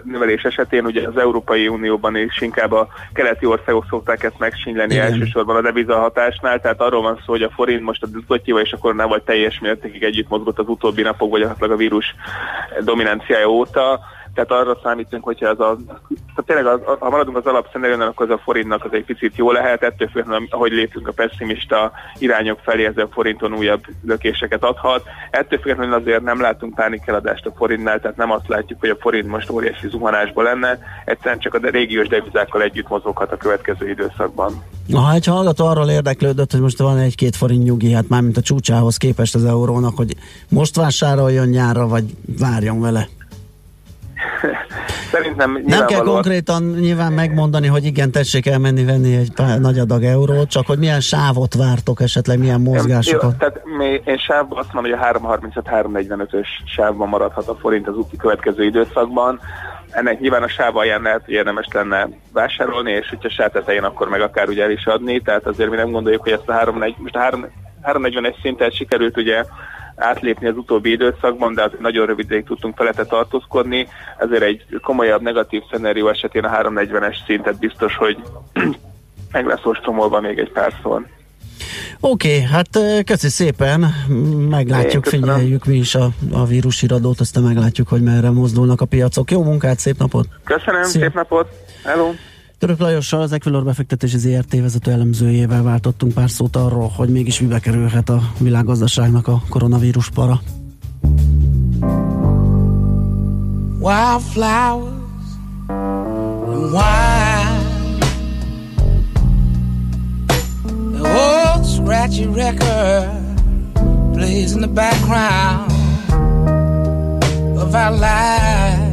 növelés esetén ugye az Európai Unióban is inkább a keleti országok szokták ezt megsínyleni igen. elsősorban a devizahatásnál, tehát arról van szó, hogy a forint most a dutotyival és a koronával teljes mértékig együtt mozgott az utóbbi napok, vagy a vírus dominanciája óta tehát arra számítunk, hogyha ez a, tehát tényleg az, ha maradunk az alapszenerőnál, akkor az a forintnak az egy picit jó lehet, ettől függően, ahogy lépünk a pessimista irányok felé, ez a forinton újabb lökéseket adhat. Ettől függően azért nem látunk pánikeladást a forintnál, tehát nem azt látjuk, hogy a forint most óriási zuhanásban lenne, egyszerűen csak a régiós devizákkal együtt mozoghat a következő időszakban. Ha egy hallgató arról érdeklődött, hogy most van egy-két forint nyugi, hát már mint a csúcsához képest az eurónak, hogy most vásároljon nyárra, vagy várjon vele? <laughs> Szerintem Nem kell konkrétan nyilván megmondani, hogy igen, tessék elmenni venni egy pár, nagy adag eurót, csak hogy milyen sávot vártok esetleg, milyen mozgásokat. Jó, tehát mi, én sávban azt mondom, hogy a 335-345-ös sávban maradhat a forint az úti következő időszakban. Ennek nyilván a sáv alján lehet, hogy érdemes lenne vásárolni, és hogyha sáv tetején, akkor meg akár ugye el is adni, tehát azért mi nem gondoljuk, hogy ezt a 340, most a 341 szinten sikerült ugye átlépni az utóbbi időszakban, de azért nagyon rövid ideig tudtunk felette tartózkodni, ezért egy komolyabb negatív szenárió esetén a 340-es szintet biztos, hogy <clears throat> meg lesz ostromolva még egy párszor. Oké, okay, hát köszi szépen, meglátjuk, figyeljük mi is a, a vírusiradót, aztán meglátjuk, hogy merre mozdulnak a piacok. Jó munkát, szép napot! Köszönöm, Szia. szép napot! Hello! Török Lajossal, az Equilor befektetési ZRT vezető elemzőjével váltottunk pár szót arról, hogy mégis mibe kerülhet a világgazdaságnak a koronavírus para. Wildflowers and wine The old scratchy record plays in the background of our lives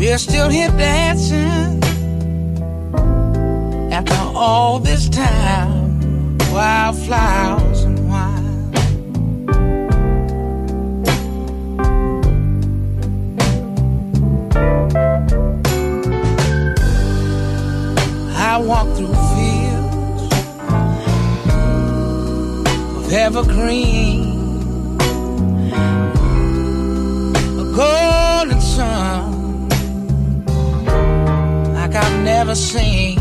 We're still here dancing after all this time. Wildflowers and wine. I walk through fields of evergreen, never seen.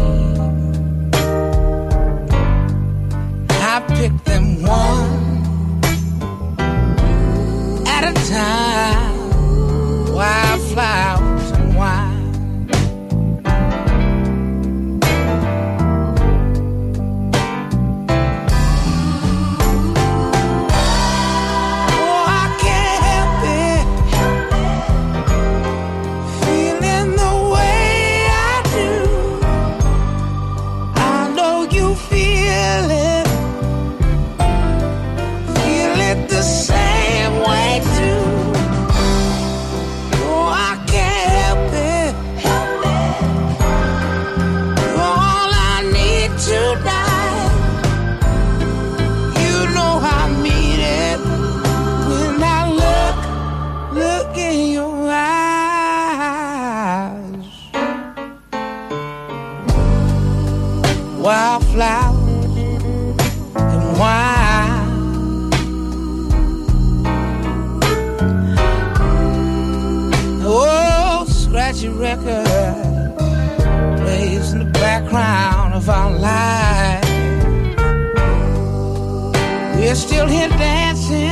We're still here dancing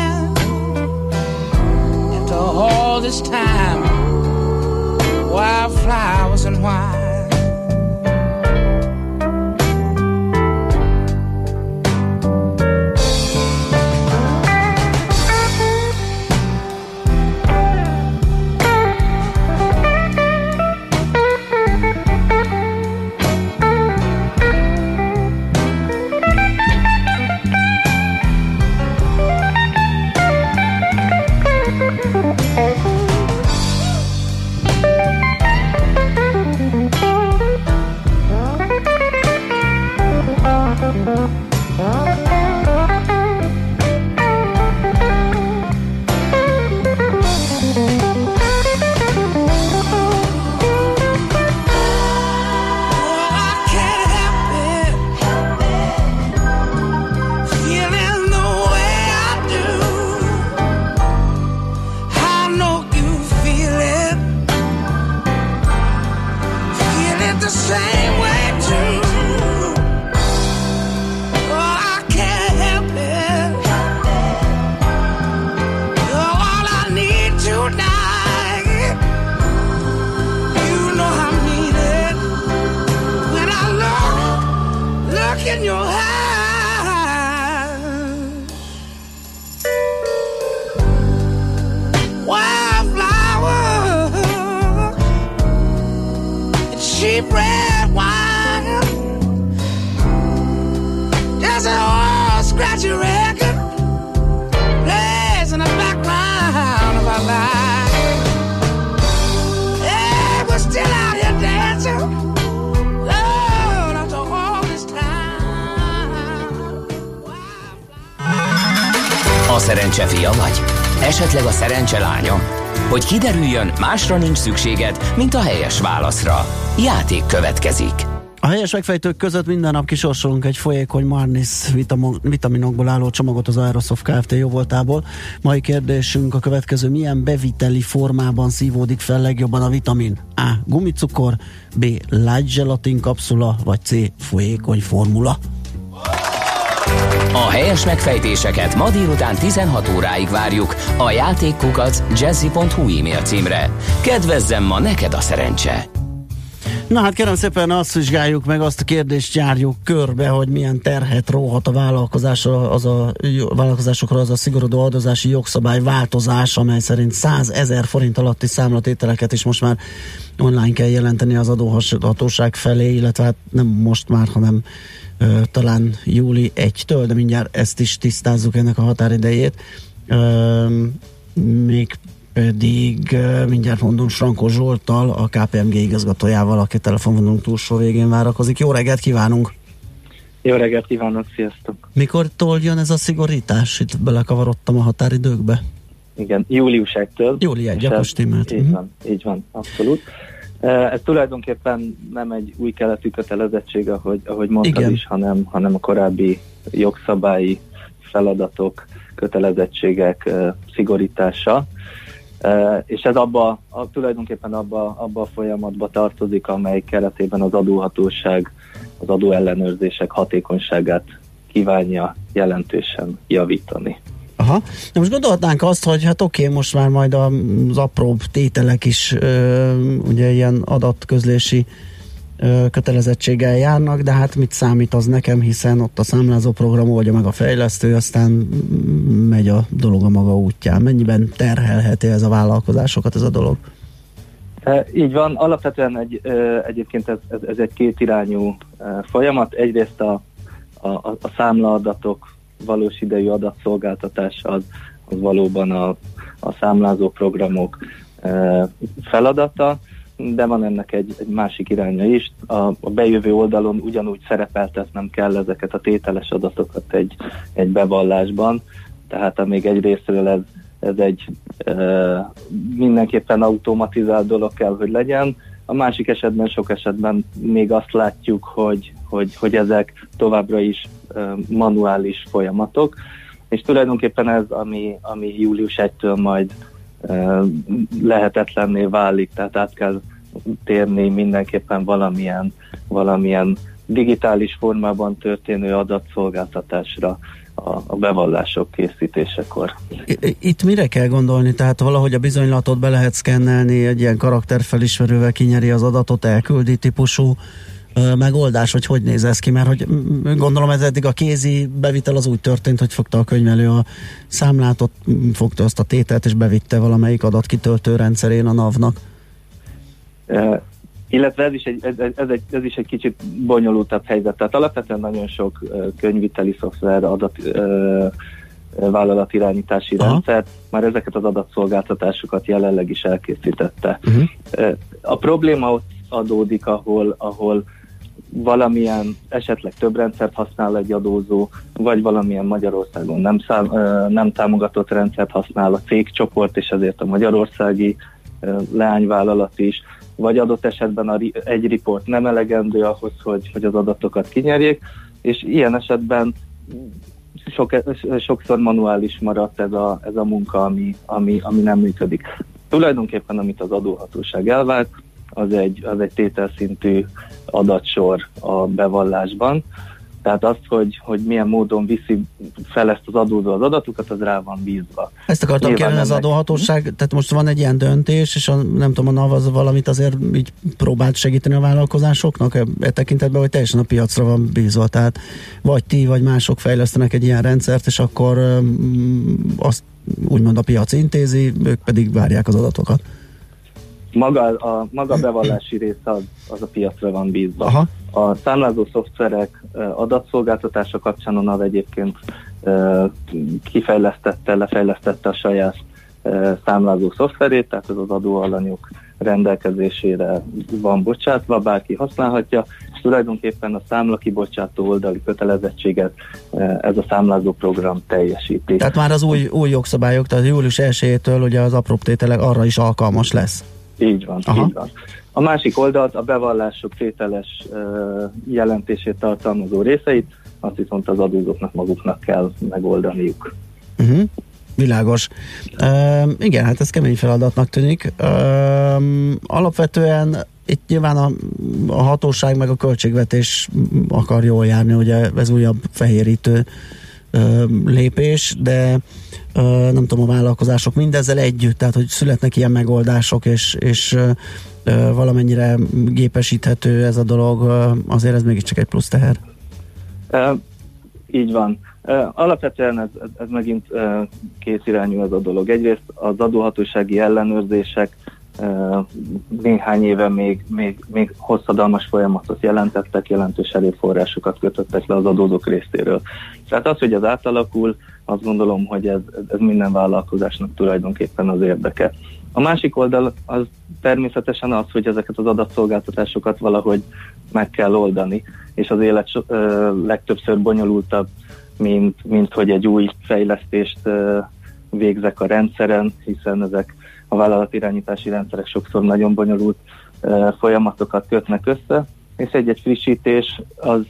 after all this time. Wildflowers and wine. Cheap red wine. There's an old scratchy record plays in the background of our life. Hey, we're still out here dancing. A szerencse fia vagy? Esetleg a szerencse lánya? Hogy kiderüljön, másra nincs szükséged, mint a helyes válaszra. Játék következik. A helyes megfejtők között minden nap kisorsolunk egy folyékony Marnis vitamo- vitaminokból álló csomagot az Aerosoft Kft. jóvoltából. Mai kérdésünk a következő, milyen beviteli formában szívódik fel legjobban a vitamin? A. Gumicukor, B. Light gelatin kapszula, vagy C. Folyékony formula. A helyes megfejtéseket ma délután 16 óráig várjuk a játékkukac jazzy.hu e-mail címre. Kedvezzem ma neked a szerencse! Na hát kérem szépen azt vizsgáljuk meg, azt a kérdést járjuk körbe, hogy milyen terhet róhat a vállalkozásra, az a jó- vállalkozásokra az a szigorodó adózási jogszabály változás, amely szerint 100 ezer forint alatti számlatételeket is most már online kell jelenteni az adóhatóság felé, illetve hát nem most már, hanem ö, talán júli 1-től, de mindjárt ezt is tisztázzuk ennek a határidejét. Ö, még pedig mindjárt mondom Frankó Zsolttal, a KPMG igazgatójával, aki telefonvonunk túlsó végén várakozik. Jó reggelt kívánunk! Jó reggelt kívánok, sziasztok! Mikor jön ez a szigorítás? Itt belekavarodtam a határidőkbe. Igen, július 1-től. Júli 1, És akkor stimmelt. Így Mhm. van, így van, abszolút. Ez tulajdonképpen nem egy új keletű kötelezettség, ahogy, ahogy mondtad Igen. is, hanem, hanem a korábbi jogszabályi feladatok, kötelezettségek szigorítása. És ez abba, a, tulajdonképpen abba, abba a folyamatba tartozik, amely keretében az adóhatóság az adóellenőrzések hatékonyságát kívánja jelentősen javítani. Aha. Na most gondolhatnánk azt, hogy hát oké, most már majd az apróbb tételek is ö, ugye ilyen adatközlési ö, kötelezettséggel járnak, de hát mit számít az nekem, hiszen ott a számlázó program oldja meg a fejlesztő, aztán megy a dolog a maga útján. Mennyiben terhelheti ez a vállalkozásokat ez a dolog? Így van, alapvetően egy, egyébként ez, ez, ez egy kétirányú folyamat. Egyrészt a, a, a számlaadatok valós idejű adatszolgáltatása az, az valóban a, a számlázó programok feladata, de van ennek egy, egy másik iránya is. A, a bejövő oldalon ugyanúgy szerepeltetnem kell ezeket a tételes adatokat egy, egy bevallásban, tehát amíg egy részről ez, ez egy e, mindenképpen automatizált dolog kell, hogy legyen, a másik esetben sok esetben még azt látjuk, hogy, hogy, hogy ezek továbbra is e, manuális folyamatok, és tulajdonképpen ez, ami, ami július 1-től majd lehetetlenné válik, tehát át kell térni mindenképpen valamilyen, valamilyen digitális formában történő adatszolgáltatásra a, bevallások készítésekor. Itt mire kell gondolni? Tehát valahogy a bizonylatot be lehet szkennelni, egy ilyen karakterfelismerővel kinyeri az adatot, elküldi típusú megoldás, hogy hogy néz ez ki, mert hogy mm, gondolom ez eddig a kézi bevitel az úgy történt, hogy fogta a könyvelő a számlátot, mm, fogta azt a tételt és bevitte valamelyik adatkitöltő rendszerén a NAV-nak. Uh, illetve ez is, egy, ez, ez, egy, ez is egy kicsit bonyolultabb helyzet. Tehát alapvetően nagyon sok könyviteli szoftver, adat, uh, vállalatirányítási Aha. rendszer már ezeket az adatszolgáltatásokat jelenleg is elkészítette. Uh-huh. Uh, A probléma ott adódik, ahol, ahol valamilyen esetleg több rendszert használ egy adózó, vagy valamilyen Magyarországon nem, szám, nem támogatott rendszert használ a cégcsoport, és ezért a magyarországi leányvállalat is, vagy adott esetben a, egy report nem elegendő ahhoz, hogy, hogy az adatokat kinyerjék, és ilyen esetben sok, sokszor manuális maradt ez a, ez a munka, ami, ami, ami nem működik. Tulajdonképpen, amit az adóhatóság elvált, az egy, az egy tételszintű adatsor a bevallásban. Tehát az, hogy, hogy milyen módon viszi fel ezt az adózó az adatukat, az rá van bízva. Ezt akartam Nyilván kérni az adóhatóság, tehát most van egy ilyen döntés, és a, nem tudom, a NAV az valamit azért így próbált segíteni a vállalkozásoknak e, e tekintetben, hogy teljesen a piacra van bízva, tehát vagy ti, vagy mások fejlesztenek egy ilyen rendszert, és akkor um, azt úgymond a piac intézi, ők pedig várják az adatokat. Maga a, maga bevallási része az, az a piacra van bízva. Aha. A számlázó szoftverek adatszolgáltatása kapcsán a NAV egyébként kifejlesztette, lefejlesztette a saját számlázó szoftverét, tehát ez az adóalanyok rendelkezésére van bocsátva, bárki használhatja, és tulajdonképpen a számla kibocsátó oldali kötelezettséget ez a számlázó program teljesíti. Tehát már az új, új jogszabályok, tehát július 1-től ugye az apróbb tételek arra is alkalmas lesz. Így van, Aha. így van. A másik oldalt a bevallások tételes jelentését tartalmazó részeit, azt viszont az adózóknak maguknak kell megoldaniuk. Uh-huh. Világos. Uh, igen, hát ez kemény feladatnak tűnik. Uh, alapvetően itt nyilván a, a hatóság meg a költségvetés akar jól járni, ugye ez újabb fehérítő uh, lépés, de uh, nem tudom, a vállalkozások mindezzel együtt, tehát hogy születnek ilyen megoldások, és, és valamennyire gépesíthető ez a dolog, azért ez mégiscsak egy plusz teher. Így van. Alapvetően ez, ez, megint ö, kétirányú ez a dolog. Egyrészt az adóhatósági ellenőrzések néhány éve még, még, még hosszadalmas folyamatot jelentettek, jelentős erőforrásokat kötöttek le az adózók részéről. Tehát az, hogy ez átalakul, azt gondolom, hogy ez, ez- minden vállalkozásnak tulajdonképpen az érdeke. A másik oldal az természetesen az, hogy ezeket az adatszolgáltatásokat valahogy meg kell oldani, és az élet ö, legtöbbször bonyolultabb, mint, mint hogy egy új fejlesztést ö, végzek a rendszeren, hiszen ezek a vállalatirányítási rendszerek sokszor nagyon bonyolult folyamatokat kötnek össze, és egy-egy frissítés az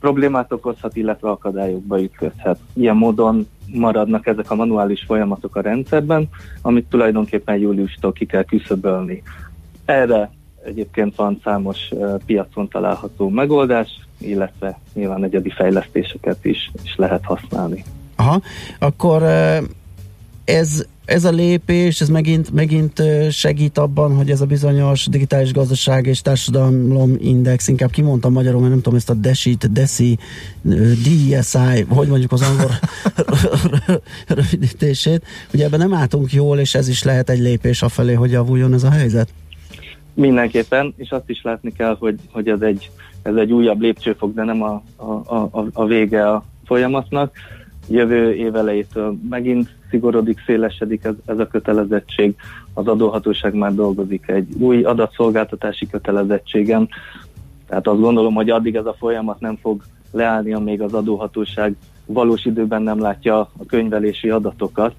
problémát okozhat, illetve akadályokba ütközhet. Ilyen módon maradnak ezek a manuális folyamatok a rendszerben, amit tulajdonképpen júliustól ki kell küszöbölni. Erre egyébként van számos piacon található megoldás, illetve nyilván egyedi fejlesztéseket is, is lehet használni. Aha, akkor ez, ez a lépés, ez megint, megint segít abban, hogy ez a bizonyos digitális gazdaság és társadalom index, inkább kimondtam magyarul, mert nem tudom ezt a DESIT, DESI, DSI, hogy mondjuk az angol <laughs> rövidítését, ugye ebben nem álltunk jól, és ez is lehet egy lépés afelé, hogy javuljon ez a helyzet? Mindenképpen, és azt is látni kell, hogy, hogy ez, egy, ez egy újabb lépcsőfok, de nem a, a, a, a vége a folyamatnak. Jövő év elejétől megint szigorodik, szélesedik ez, ez a kötelezettség. Az adóhatóság már dolgozik egy új adatszolgáltatási kötelezettségen, tehát azt gondolom, hogy addig ez a folyamat nem fog leállni, amíg az adóhatóság valós időben nem látja a könyvelési adatokat.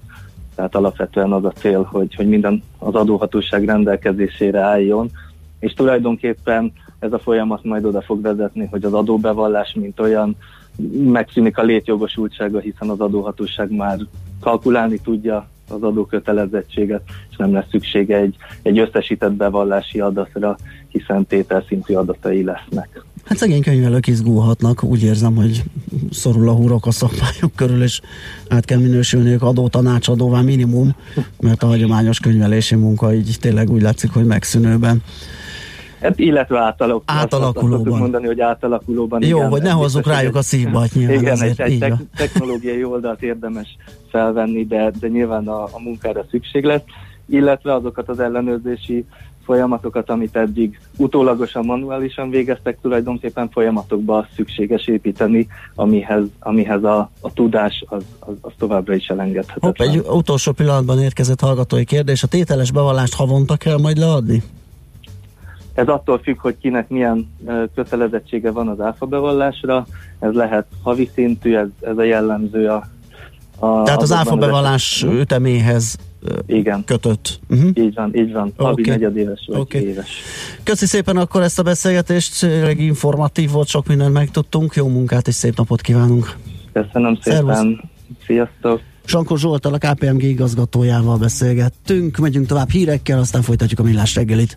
Tehát alapvetően az a cél, hogy, hogy minden az adóhatóság rendelkezésére álljon, és tulajdonképpen ez a folyamat majd oda fog vezetni, hogy az adóbevallás, mint olyan, megszűnik a létjogosultsága, hiszen az adóhatóság már kalkulálni tudja az adókötelezettséget, és nem lesz szüksége egy, egy összesített bevallási adatra, hiszen tételszintű adatai lesznek. Hát szegény könyvelők izgulhatnak, úgy érzem, hogy szorul a húrok a szabályok körül, és át kell minősülniük adótanácsadóvá minimum, mert a hagyományos könyvelési munka így tényleg úgy látszik, hogy megszűnőben. Hát, illetve átalak, Átalakulóban. Azt tudjuk mondani, hogy átalakulóban. Jó, igen, hogy ne hozzuk rájuk a szívbat nyilván, Igen, ezért egy, egy technológiai oldalt érdemes felvenni, de, de nyilván a, a munkára szükség lesz, illetve azokat az ellenőrzési folyamatokat, amit eddig utólagosan, manuálisan végeztek, tulajdonképpen folyamatokba szükséges építeni, amihez, amihez a, a tudás az, az, az továbbra is elengedhetetlen. Hopp, egy utolsó pillanatban érkezett hallgatói kérdés. A tételes bevallást havonta kell majd leadni? Ez attól függ, hogy kinek milyen kötelezettsége van az áfa bevallásra. Ez lehet havi szintű, ez, ez a jellemző a, a Tehát az áfa bevallás esetekben. üteméhez ö, Igen. kötött. Uh-huh. Így van, így van. Havi Oké. negyedéves vagy Oké. éves. Köszi szépen akkor ezt a beszélgetést, tényleg informatív volt, sok mindent megtudtunk, jó munkát és szép napot kívánunk. Köszönöm Szervusz. szépen. Sziasztok. Sankó Zsoltal, a KPMG igazgatójával beszélgettünk, megyünk tovább hírekkel, aztán folytatjuk a millás reggelit.